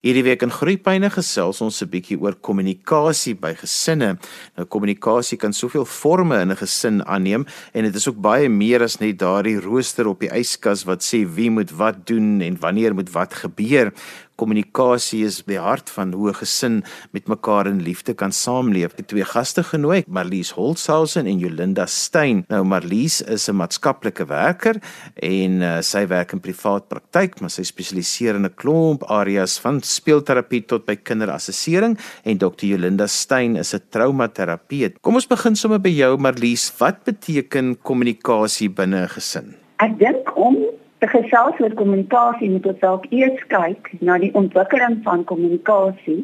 Hierdie week in Groepyne gesels ons 'n bietjie oor kommunikasie by gesinne. Nou kommunikasie kan soveel forme in 'n gesin aanneem en dit is ook baie meer as net daardie rooster op die yskas wat sê wie moet wat doen en wanneer moet wat gebeur kommunikasie is die hart van hoe 'n gesin met mekaar in liefde kan saamleef. Ek het twee gaste genooi, Marlies Holzhausen en Jolinda Stein. Nou Marlies is 'n maatskaplike werker en uh, sy werk in privaat praktyk, maar sy spesialiseer in 'n klomp areas van speelterapie tot by kinderassessering en Dr. Jolinda Stein is 'n traumaterapeut. Kom ons begin sommer by jou Marlies. Wat beteken kommunikasie binne 'n gesin? Ek dink om te gesels oor kommunikasie moet ons dalk eers kyk na die ontwikkeling van kommunikasie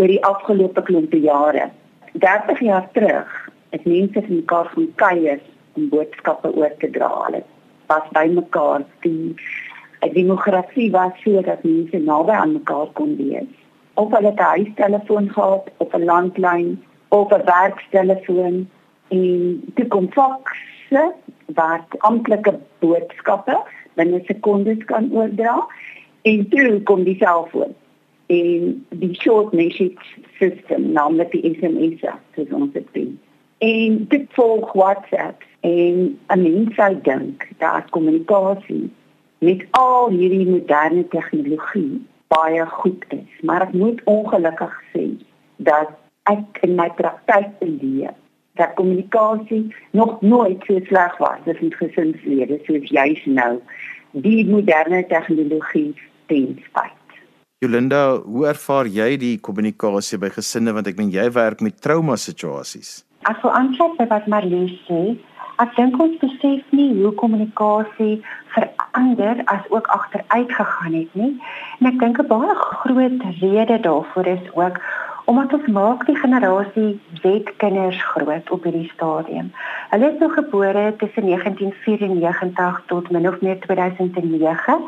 oor die afgelope klompe jare. 30 jaar terug het mense vir mekaar gaan kuier om boodskappe oor te dra. Hulle was by mekaar. Die demografie was so dat mense naby aan mekaar kon wees. Of hulle 'n huistelefoon gehad of 'n landlyn of 'n werkstelefoon en toe kom fakse wat amptelike boodskappe binne sekondes kan oordra en toe kom die selfoon. En die short message system naamlik die SMS soos ons dit sien en dit volg WhatsApp en 'n mens sou dink dat kommunikasie met al hierdie moderne tegnologie baie goed is maar ek moet ongelukkig sê dat ek in my praktyk beleef dat kommunikasie nog nooit so sleg was as in gesinslede soos juis nou die moderne tegnologie ten spyt. Jolinda, hoe ervaar jy die kommunikasie by gesinne want ek meen jy werk met trauma situasies? Ek wil aansluit by wat Marlies sê. Ek dink ons besef nie hoe kommunikasie verander as ook agteruit gegaan het nie. En ek dink 'n baie groot rede daarvoor is ook omdat ons maak die generasie Z kinders groot op hierdie stadium. Hulle is nou gebore tussen 1994 tot min of meer 2009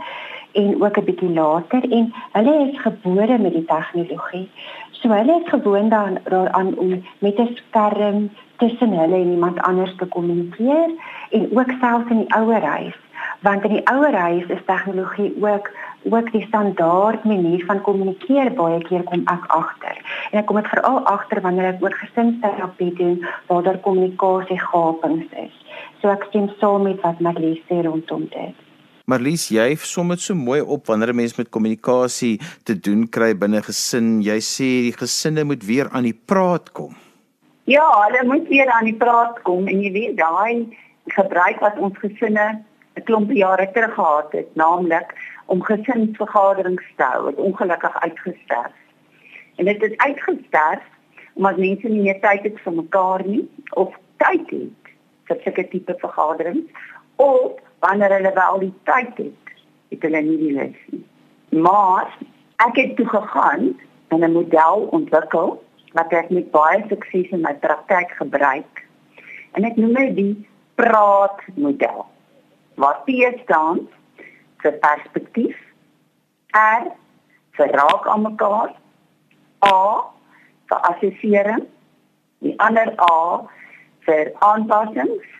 en ook 'n bietjie later en hulle is gebore met die tegnologie. So hulle is gewoond daaraan aan om met 'n skerm tussen hulle en iemand anders te kommunikeer en ook selfs in die ouer huis want in die ouer huis is tegnologie ook ook die standaard manier van kommunikeer baie keer kom ek agter. En ek kom dit veral agter wanneer ek ook gesinsterapie doen waar daar kommunikasie gapings is. So ek stem saam met wat Marlies sê rondom dit. Marlies, jy som dit so mooi op wanneer 'n mens met kommunikasie te doen kry binne gesin. Jy sê die gesinne moet weer aan die praat kom. Ja, hulle moet weer aan die praat kom en jy weet daai gebruik wat ons gesinne 'n klomp jare terug gehad het, naamlik om gesinsvergaderings te hou wat ongelukkig uitgesterf. En dit het uitgesterf omdat mense nie meer tyd het vir mekaar nie of tyd het vir sulke tipe vergaderings of wanneer hulle wel die tyd het, het hulle nie die lus nie. Maar ek het toe gegaan en 'n model ontwikkel wat ek met baie sukses in my praktyk gebruik. En ek noem dit die praat Wat P staan vir perspektief. R vir raak aan mekaar. A vir assessering. Die ander A vir aanpassings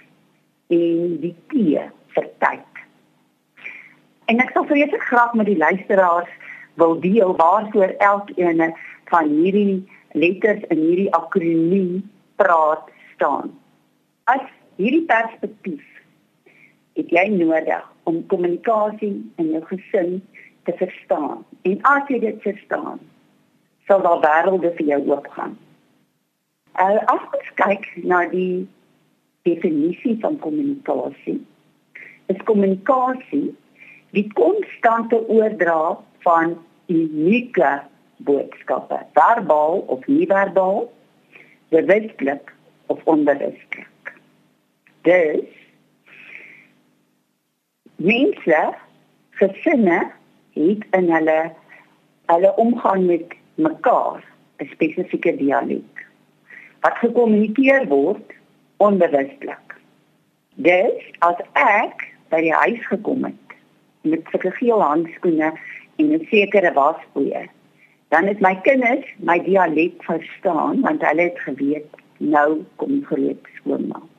en die T vir tyd. En ek sal vreeslik graag met die luisteraars wil deel waarvoor elkeen van hierdie letters in hierdie akroniem praat staan. As hierdie perspektief het jy nodig om kommunikasie in jou gesin te verstaan. En as jy dit verstaan, sal daar wêrelde vir jou oopgaan. Uh, as ons kyk na die definisie van kommunikasie, is kommunikasie die konstante oordra van unieke boodskappe, verbaal of nie-verbaal, bewuslik of onbewuslik. Dus mense gesinne het in hulle hulle omgang met mekaar 'n spesifieke dialek wat gekommunikeer word onbewuslik. Dis as ek by die huis gekom het met sulke geel handskoene en 'n sekere waspoeier, dan het my kinders my dialek verstaan want hulle het geweet nou kom groot skoonmaak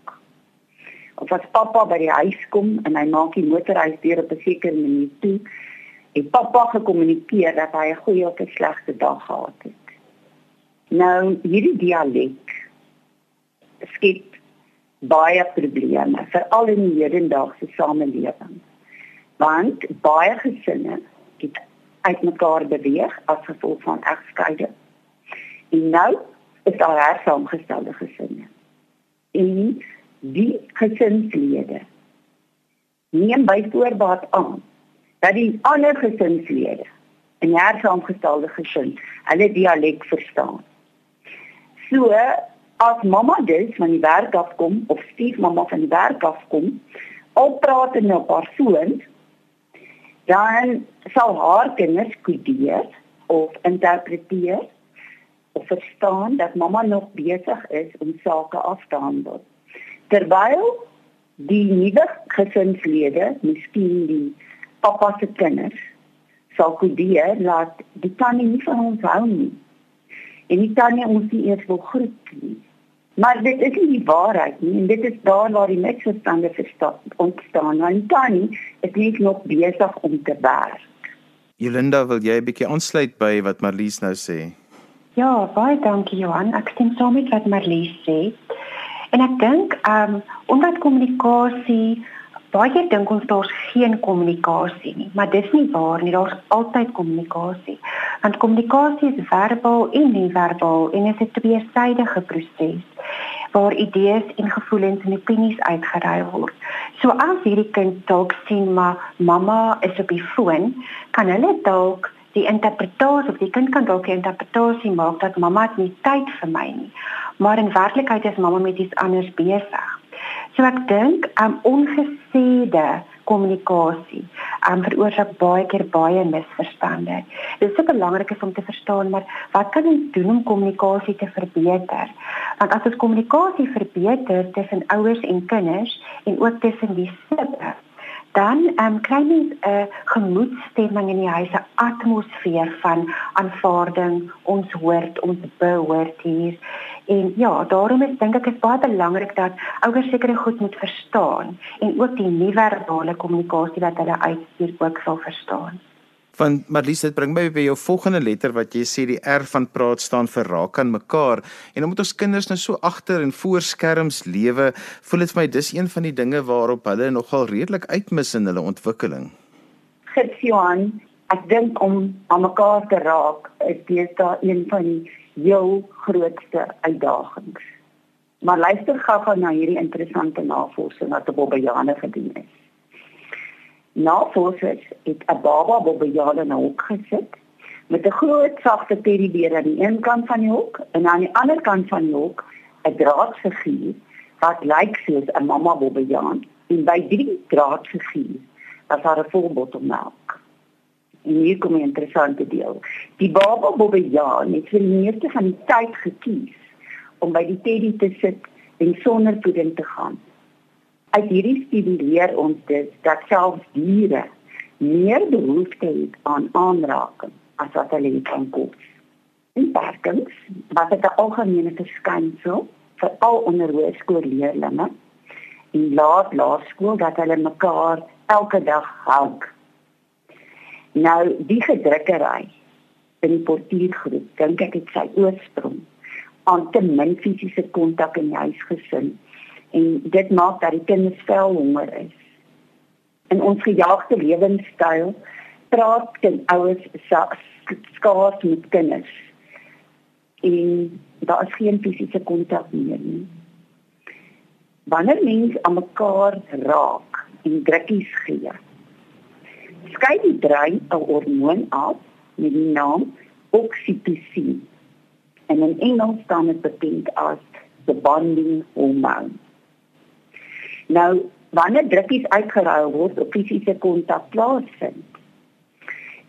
of as pappa by die huis kom en hy maak die motorhuis deur op 'n sekere manier toe het pappa gekommunikeer dat hy 'n goeie of 'n slegte dag gehad het. Nou hierdie dialek skep baie probleme veral in die hedendaagse samelewing. Want baie gesinne het uitmekaar beweeg as gevolg van egskeiding. En nou is daar hersaamgestelde gesinne. En die gesinslede neem by voorbaat aan dat die ander gesinslede in hersaamgestelde gesin hulle dialek verstaan. So as mamma dus van die werk afkom of stiefmamma van die werk afkom, oppraat in 'n persoon, dan sal haar kinders kodeer of interpreteer of verstaan dat mamma nog besig is om sake af te handel. Terwyl die nuwe gesinslede, miskien die pappa se kinders, sal kodeer dat die tannie nie van ons hou nie. En die tannie ons nie eers wil groet nie. Maar dit is nie die waarheid nie en dit is daar waar die misverstande ontstaan. Want Tannie is net nog besig om te werk. Jolinda, wil jy 'n bietjie aansluit by wat Marlies nou sê? Ja, baie dankie Johan. Ek stem saam met wat Marlies sê. En ek dink, ehm, um, omdat kommunikasie baie dink ons daar's geen kommunikasie nie, maar dis nie waar nie. Daar's altyd kommunikasie. Want kommunikasie is verbaal en nie-verbaal en dit is 'n tweesydige proses waar idees en gevoelens en opinies uitgeruil word. So as hierdie kind dalk sien maar mamma is op die foon, kan hulle dalk die interpretasie of die kind kan dalk 'n interpretasie maak dat mamma het nie tyd vir my nie. Maar in werklikheid is mamma met iets anders besig. So ek dink um ongesêde kommunikasie um veroorsaak baie keer baie misverstande. Dit is so belangrik om te verstaan maar wat kan ons doen om kommunikasie te verbeter? Want as ons kommunikasie verbeter tussen ouers en kinders en ook tussen die sippe dan um, kry mens 'n gemoedstemming in die huis, 'n atmosfeer van aanvaarding, ons hoort, ons behoort hier. En ja, daarom is dink ek is baie belangrik dat ouers seker goed moet verstaan en ook die nie-verbale kommunikasie wat hulle uitstuur ook sal verstaan. Van Marlies dit bring my by jou volgende letter wat jy sê die R van praat staan vir raak aan mekaar en omdat ons kinders nou so agter en voor skerms lewe, voel dit vir my dis een van die dinge waarop hulle nogal redelik uitmis in hulle ontwikkeling. Gits Johan, ek dink om aan mekaar te raak is daar een van die heel grootste uitdagings. Maar luister gou-gou na hierdie interessante navorsing wat op Bobbejane gedoen is. Navorsers het 'n baba Bobbejane in 'n hok gesit met 'n groot sagte teddybeer aan die een kant van die hok en aan die ander kant van die hok 'n draadfiguur wat lyk soos 'n mamma Bobbejane en by drie draadfiguur was daar 'n vol bottel melk. En hier kom 'n interessante deel. Die baba Bobbejaan het vir die meeste van die tyd gekies om by die teddy te sit en sonder voeding te gaan. Uit hierdie studie leer ons dus dat selfs diere meer behoefte het aan aanraking as wat hulle aan kos. In parkings, wat dit 'n algemene verskynsel vir al onderwysskoolleerders in laat laerskool dat hulle mekaar elke dag hug Nou die gedrukkery in die portuïergroep, dink ek dit sy oorsprong aan te min fisiese kontak in die huisgesin en dit maak dat die kinders veel honger is. In ons gejaagde lewenstyl praat kind ouers skaars met kinders en daar is geen fisiese kontak meer nie. Wanneer mens aan mekaar raak en drukkies gee, skei die brein 'n hormoon af met die naam oksitosin. En in Engels staan dit bekend as the bonding hormone. Nou, wanneer drukkies uitgeruil word op fisiese kontak plaasvind,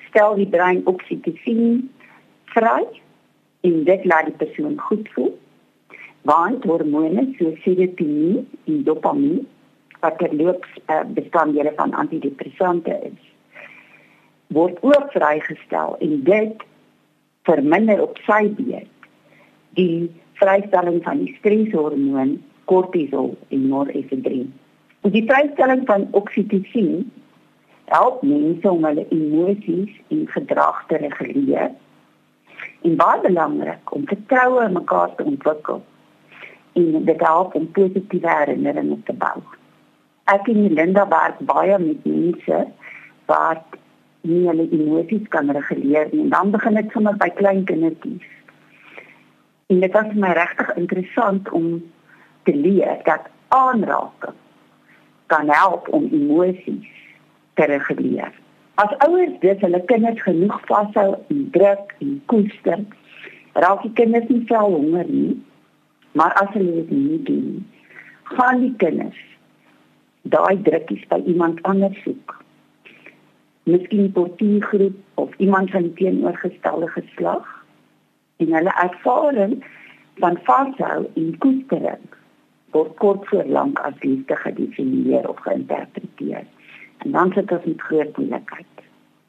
stel die brein oksitosin vry en dit laat die persoon goed voel. Want hormone soos serotonien en dopamien wat terloops uh, bestanddele van antidepressante is, word ook vrygestel en dit verminder op sy beurt die vrystelling van die streshormoon kortisol en norepinefrin. Die vrystelling van oksitosin help mense om hulle emosies en gedrag te reguleer. En baie belangrik om vertroue in mekaar te ontwikkel en dit help om positiewe herinneringe te bou. Ek en Linda werk baie met mense wat nie hulle emosies kan reguleer nie. En dan begin dit sommer by klein kindertjies. En dit was my regtig interessant om te leer dat aanraking kan help om emosies te reguleer. As ouers dit hulle kinders genoeg vashou en druk en koester, raak die kinders nie veel honger nie. Maar as hulle dit nie doen, gaan die kinders daai drukkies by iemand anders soek. Miskien 'n portiergroep of iemand van die teenoorgestelde geslag en hulle ervaring van vashou en koestering word kort voor lank as liefde gedefinieer of geïnterpreteer. En dan sit ons met groot moeilikheid.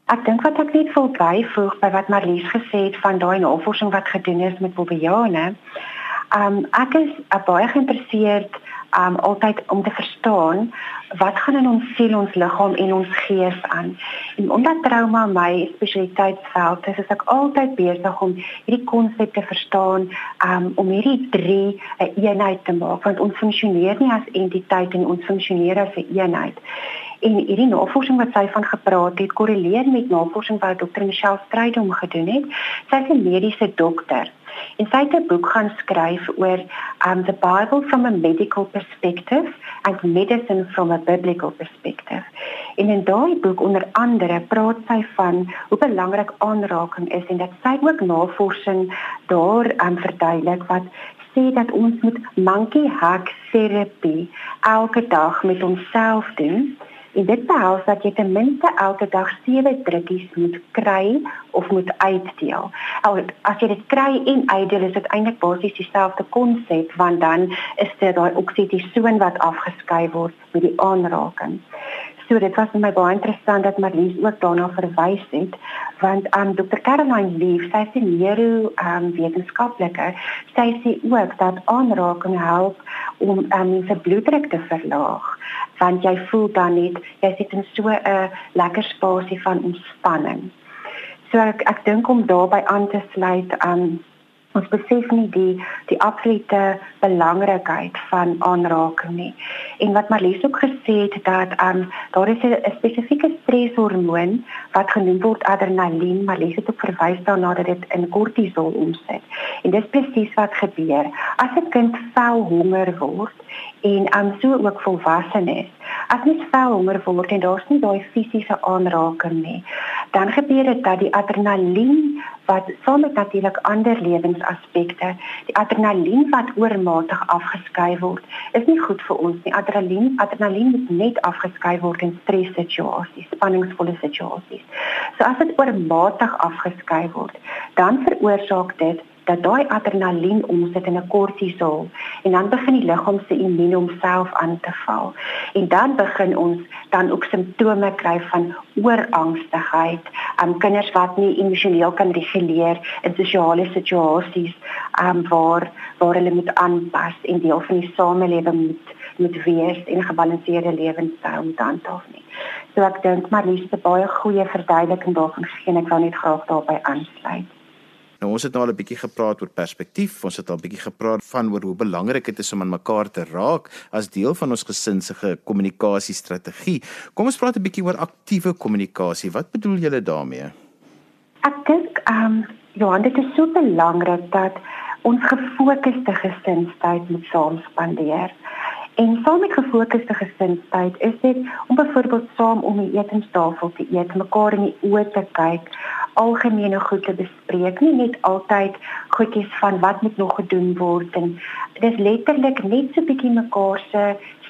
Ek dink wat ek net wil byvoeg by wat Marlies gesê het van daai navorsing wat gedoen is met Bobbejane. Um ek is uh, baie geïnteresseerd um altyd om te verstaan wat gaan in ons siel, ons liggaam en ons gees aan. En omdat trauma my spesialiteitsveld is, is ek altyd besig om hierdie konsep te verstaan, um om hierdie drie 'n uh, eenheid te maak want ons funksioneer nie as entiteit en ons funksioneer as 'n eenheid. En hierdie navorsing wat sy van gepraat het, korreleer met navorsing wat Dr. Michelle Strydom gedoen het. Sy is 'n mediese dokter En sy het 'n boek gaan skryf oor um the Bible from a medical perspective and medicine from a biblical perspective. En in daai boek onder andere praat sy van hoe belangrik aanraking is en dat sy ook navorsing daar um verduidelik wat sê dat ons moet monkey hack terapie elke dag met onsself doen En dit behels dat jy ten minste elke dag 7 drukkies moet kry of moet uitdeel. As jy dit kry en uitdeel, is dit eintlik basies dieselfde konsep want dan is dit daai oksitosin wat afgeskei word met die aanraking. So dit was vir my baie interessant dat Marlies ook daarna verwys het want um Dr. Caroline sê sy neuro um wetenskaplike sê sy ook dat aanraking help om um se bloeddruk te verlaag want jy voel dan net jy sit in so 'n lekker spasie van ontspanning. So ek ek dink om daarbey aan te sluit um ons besef nie die die absolute belangrikheid van aanraking nie. En wat Marlies ook gesê het dat um daar is 'n spesifieke streshormoon wat genoem word adrenalien, Marlies het ook verwys daarna dat dit in kortisol omsit. En dis presies wat gebeur. As 'n kind vel honger word en um so ook volwassenes, as mens vel honger word en daar's nie daai fisiese aanraking nie, dan gebeur dit dat die adrenalien wat saam met natuurlik ander lewensaspekte, die adrenalien wat oormatig afgeskei word, is nie goed vir ons nie. Adrenalien, adrenalien moet net afgeskei word in stressituasies, spanningsvolle situasies. So as dit oormatig afgeskei word, dan veroorsaak dit dat daai adrenalien omsit in 'n kortisol en dan begin die liggaam se immuun homself aan te val. En dan begin ons dan ook simptome kry van oorangstigheid, um kinders wat nie emosioneel kan reguleer in sosiale situasies, um waar waar hulle moet aanpas en deel van die samelewing moet moet wees en 'n gebalanseerde lewenstyl moet handhaaf nie. So ek dink dis 'n baie goeie verduideliking daarvan gegee en ek wil net graag daarbey aansluit. Nou ons het nou al 'n bietjie gepraat oor perspektief. Ons het al bietjie gepraat van oor hoe belangrik dit is om aan mekaar te raak as deel van ons gesin se kommunikasiestrategie. Kom ons praat 'n bietjie oor aktiewe kommunikasie. Wat bedoel julle daarmee? Ek dink ehm um, Johan, dit is so belangrik dat ons gefokusde gesinstyd moet saam spandeer. En saam met gefokusde gesinstyd is dit om byvoorbeeld saam om die etenstafel te eet, mekaar in die oë te kyk, algemene goed te bespreek, nie net altyd goedjies van wat moet nog gedoen word en dis letterlik net so bietjie mekaar se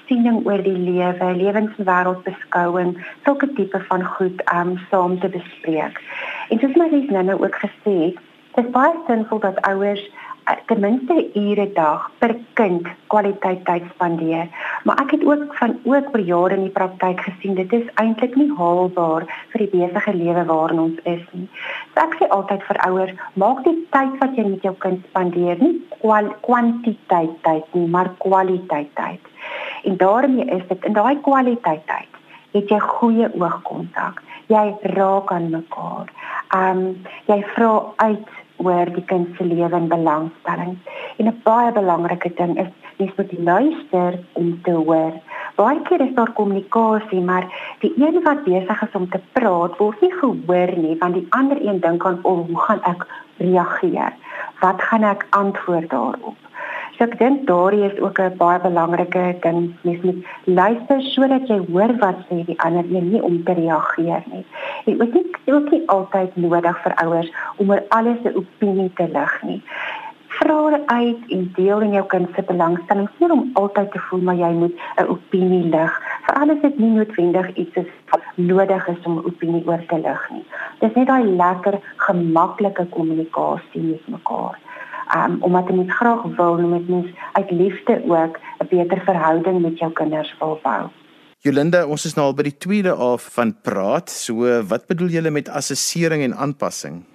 siening oor die lewe, lewenswêreldbeskouing, sulke tipe van goed um saam te bespreek. En soos my lief nou ook gesê het, dit is baie sinvol dat ouers Eh, ten minste 'n ure dag per kind kwaliteit tyd spandeer. Maar ek het ook van ook oor jare in die praktyk gesien dit is eintlik nie haalbaar vir die besige lewe waarin ons is nie. So ek sê altyd vir ouers, maak die tyd wat jy met jou kind spandeer nie kwal kwantiteit tyd nie, maar kwaliteit tyd. En daarmee is dit in daai kwaliteit tyd het jy goeie oogkontak. Jy raak aan mekaar. Ehm um, jy vra uit oor die kind se lewe en belangstelling. En 'n baie belangrike ding is jy moet luister om te hoor. Baie keer is daar kommunikasie, maar die een wat besig is om te praat, word nie gehoor nie, want die ander een dink aan oh, hoe gaan ek reageer? Wat gaan ek antwoord daarop? So ek dink daardie is ook 'n baie belangrike ding. Mens moet luister sodat jy hoor wat sê die ander een nie om te reageer nie. En ook nie ook nie altyd nodig vir ouers om oor alles 'n opinie te lig nie. Vra uit en deel in jou kind se belangstelling sonder om altyd te voel maar jy moet 'n opinie lig. Veral as dit nie noodwendig iets is nodig is om 'n opinie oor te lig nie. Dis net daai lekker gemaklike kommunikasie met mekaar um, omdat jy net graag wil met mens uit liefde ook 'n beter verhouding met jou kinders wil bou. Jolinde, ons is nou al by die tweede af van praat. So wat bedoel julle met assessering en aanpassing?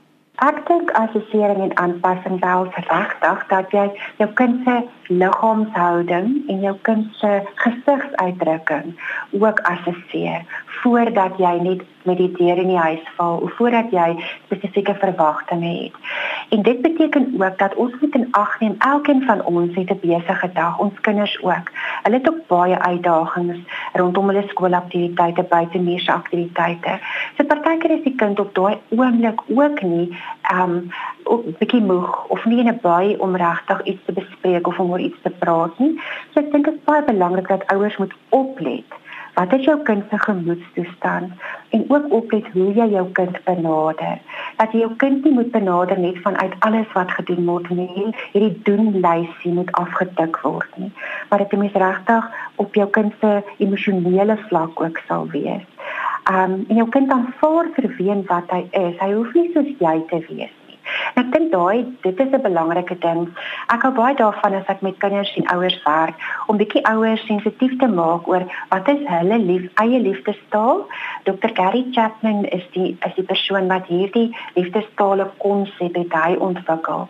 Ek dink assessering en aanpassing wel regtig dat jy jou kind se liggaamshouding en jou kind se gesigsuitdrukking ook assesseer voordat jy net met die deur in die huis val of voordat jy spesifieke verwagtinge het. En dit beteken ook dat ons moet in ag neem elkeen van ons het 'n besige dag, ons kinders ook. Hulle het ook baie uitdagings rondom hulle skoolaktiwiteite, buitemuurse aktiwiteite. So partykeer is die kind op daai oomblik ook nie um ook bietjie moeg of nie in 'n baie om regtig iets te bespreek of om oor iets te praat nie. So ek dink dit is baie belangrik dat ouers moet oplet wat is jou kind se gemoedstoestand en ook oplet hoe jy jou kind benader. Dat jy jou kind nie moet benader net vanuit alles wat gedoen word nie. Hierdie doenlysie moet afgetik word nie, maar dit moet regtig op jou kind se emosionele vlak ook sal wees. Um en jou kind aanvaar vir wie en wat hy is. Hy hoef nie soos jy te wees Ek dink daai dit is 'n belangrike ding. Ek hou baie daarvan as ek met kinders en ouers werk om bietjie ouers sensitief te maak oor wat is hulle lief eie liefdestaal. Dr. Gary Chapman is die is die persoon wat hierdie liefdestale konsep het hy ontwikkel.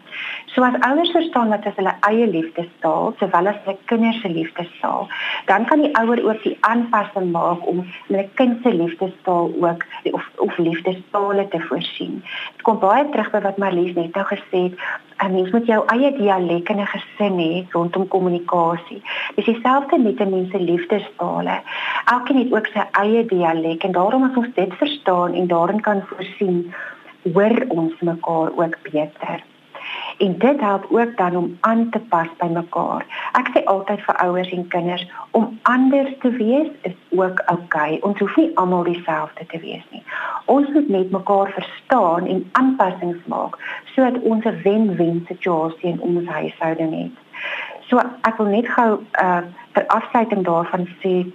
So as ouers verstaan wat is hulle eie liefdestaal sowel as hulle kinders se liefdestaal, dan kan die ouer ook die aanpassing maak om hulle kind se liefdestaal ook of of liefdestale te voorsien. Dit kom baie terug by wat Marlies net nou gesê het, 'n mens moet jou eie dialek in 'n gesin hê rondom kommunikasie. Dis dieselfde met 'n mens se liefdestale. Elkeen het ook sy eie dialek en daarom as ons dit verstaan en daarin kan voorsien, hoor ons mekaar ook beter en dit help ook dan om aan te pas by mekaar. Ek sê altyd vir ouers en kinders om anders te wees is ook oukei. Okay. Ons hoef nie almal dieselfde te wees nie. Ons moet net mekaar verstaan en aanpassings maak sodat ons 'n wen-wen situasie in ons huishouding het. So ek wil net gou uh ter afsluiting daarvan sê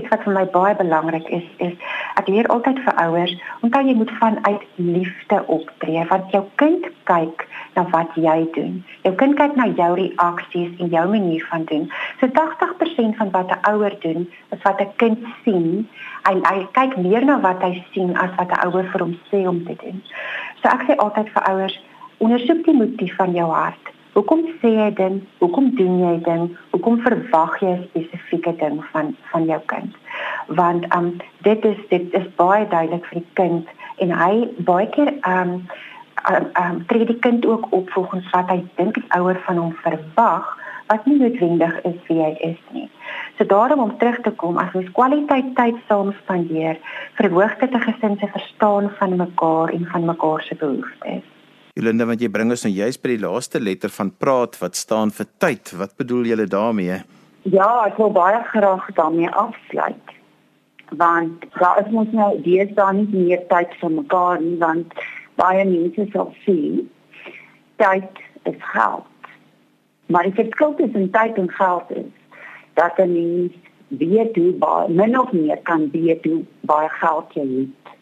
Ek wat vir my baie belangrik is is ek leer altyd vir ouers, onthou jy moet vanuit liefde optree want jou kind kyk na wat jy doen. Jou kind kyk na jou reaksies en jou manier van doen. So 80% van wat 'n ouer doen, is wat 'n kind sien. Hy hy kyk meer na wat hy sien as wat 'n ouer vir hom sê om te doen. So ek sê altyd vir ouers, ondersoek die motief van jou hart. Hoekom sê jy dit? Hoekom doen jy dit? Hoekom verwag jy 'n spesifieke ding van van jou kind? Want um dit is dit is baie duidelik vir die kind en hy baie keer um um, um tree die kind ook op volgens wat hy dink die ouer van hom verwag wat nie noodwendig is wie hy is nie. So daarom om terug te kom as ons kwaliteit tyd saam spandeer, verhoog dit 'n gesin se verstaan van mekaar en van mekaar se behoeftes. Jolanda, want jy bring ons nou juist by die laaste letter van praat wat staan vir tyd. Wat bedoel jy daarmee? Ja, ek wil baie graag daarmee afsluit. Want daar is mos nou deesdae nie meer tyd vir mekaar nie, want baie mense sal sê tyd is geld. Maar die verskil tussen tyd en geld is dat 'n mens weet hoe baie min of meer kan weet hoe baie geld jy het.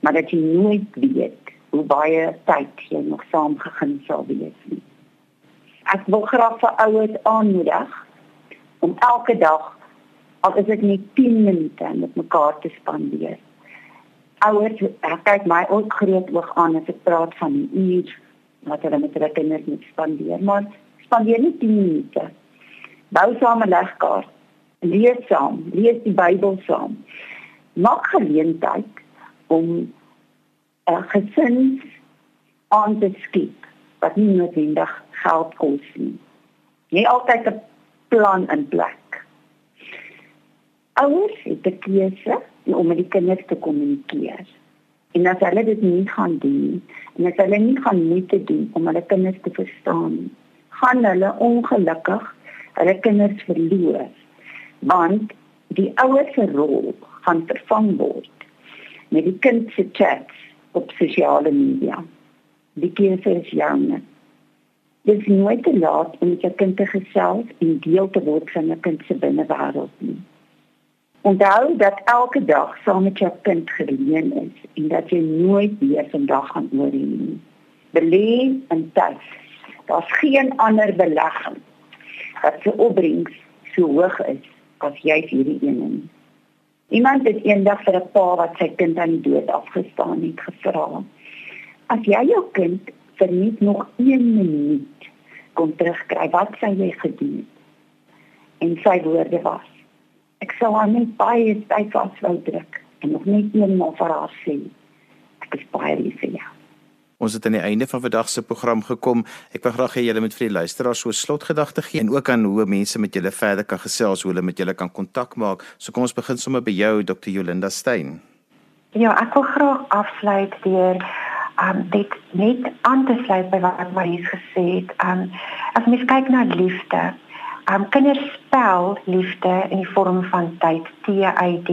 Maar dat jy nooit weet hoe baie tyd jy nog saam gegee sal wees nie. Ek wil graag vir ouers aanmoedig om elke dag al is dit net 10 minute met mekaar te spandeer. Ouers ek kyk my ook groot oog aan as ek praat van die uur wat hulle met hulle kinders moet spandeer maar spandeer nie 10 minute. Bou saam 'n legkaart lees saam lees die Bybel saam. Maak geleentheid om 'n gesin aan te skep wat nie noodwendig geld kos nie. Jy altyd 'n plan in plek. Ouers het 'n keuse om met die kinders te kommunikeer. En as hulle dit nie gaan doen en as hulle nie gaan moeite doen om hulle kinders te verstaan gaan hulle ongelukkig hulle kinders verloor. Want die ouers se rol gaan vervang word met die kind se chats op sosiale media. Die keuse is joune. Dit is nooit te laat om jou kind te gesels en deel te word van jou kind se binnewêreld nie. Onthou dat elke dag saam met jou kind geleen is en dat jy nooit weer vandag gaan oorhê nie. Belê in tyd. Daar's geen ander belegging wat se opbrengs so hoog is as jy hierdie een nie. Iemand het eendag vir 'n pa wat sy kind aan die dood afgestaan het gevra: "As jy jou kind vir net nog 1 minuut kon terugkry, wat sou jy gedoen het?" En sy woorde was: "Ek sou haar net baie styf vaswou druk en nog net eenmaal vir haar sê: Ek is baie lief vir jou." Ons het aan die einde van vandag se program gekom. Ek wil graag hê julle moet vir die luisteraars so 'n slotgedagte gee en ook aan hoe mense met julle verder kan gesels, hoe hulle met julle kan kontak maak. So kom ons begin sommer by jou Dr. Jolinda Stein. Ja, ek wil graag afsluit deur um dit net aan te sluit by wat Marie gesê het. Um as mens kyk na liefde, um kinders spel liefde in die vorm van tyd, T Y D.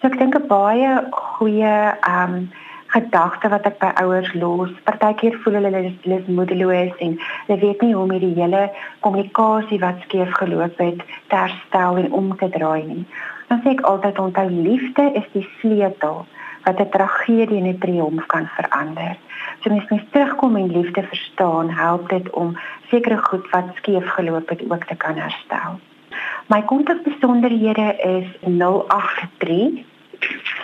So ek dink 'n baie goeie um gedagte wat ek by ouers los. Partykeer voel hulle hulle is, moedeloos en hulle weet nie hoe om hierdie hele kommunikasie wat skeef geloop het te herstel en om te draai nie. Dan sê ek altyd onthou liefde is die sleutel wat 'n tragedie in 'n triomf kan verander. So mens moet terugkom en liefde verstaan, help dit om sekere goed wat skeef geloop het ook te kan herstel. My kontakbesonderhede is 083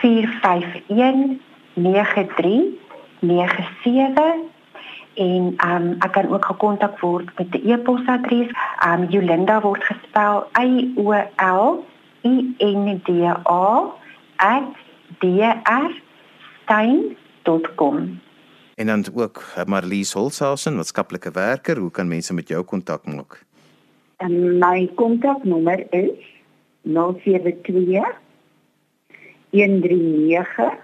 451 9397 en um, ek kan ook gekontak word met die e-posadres. Um Jolinda word gespel Y O L I N D A @dr.stein.com. En dan ook eh, Marlies Holshausen, maatskaplike werker, hoe kan mense met jou kontak maak? En my kontaknommer is 072 139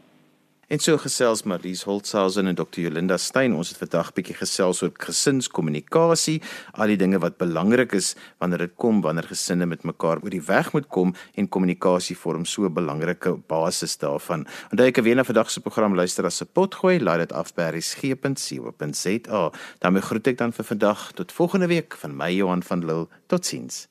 En so gesels Marlies Holtzhausen en Dr. Jolinda Stein. Ons het vandag bietjie gesels oor gesinskommunikasie, al die dinge wat belangrik is wanneer dit kom wanneer gesinne met mekaar oor die weg moet kom en kommunikasie vorm so 'n belangrike basis daarvan. Onthou ek weer na vandag se program luister as se potgooi, laai dit af by resgep.co.za. daarmee groet ek dan vir vandag tot volgende week van my Johan van Lille. Totsiens.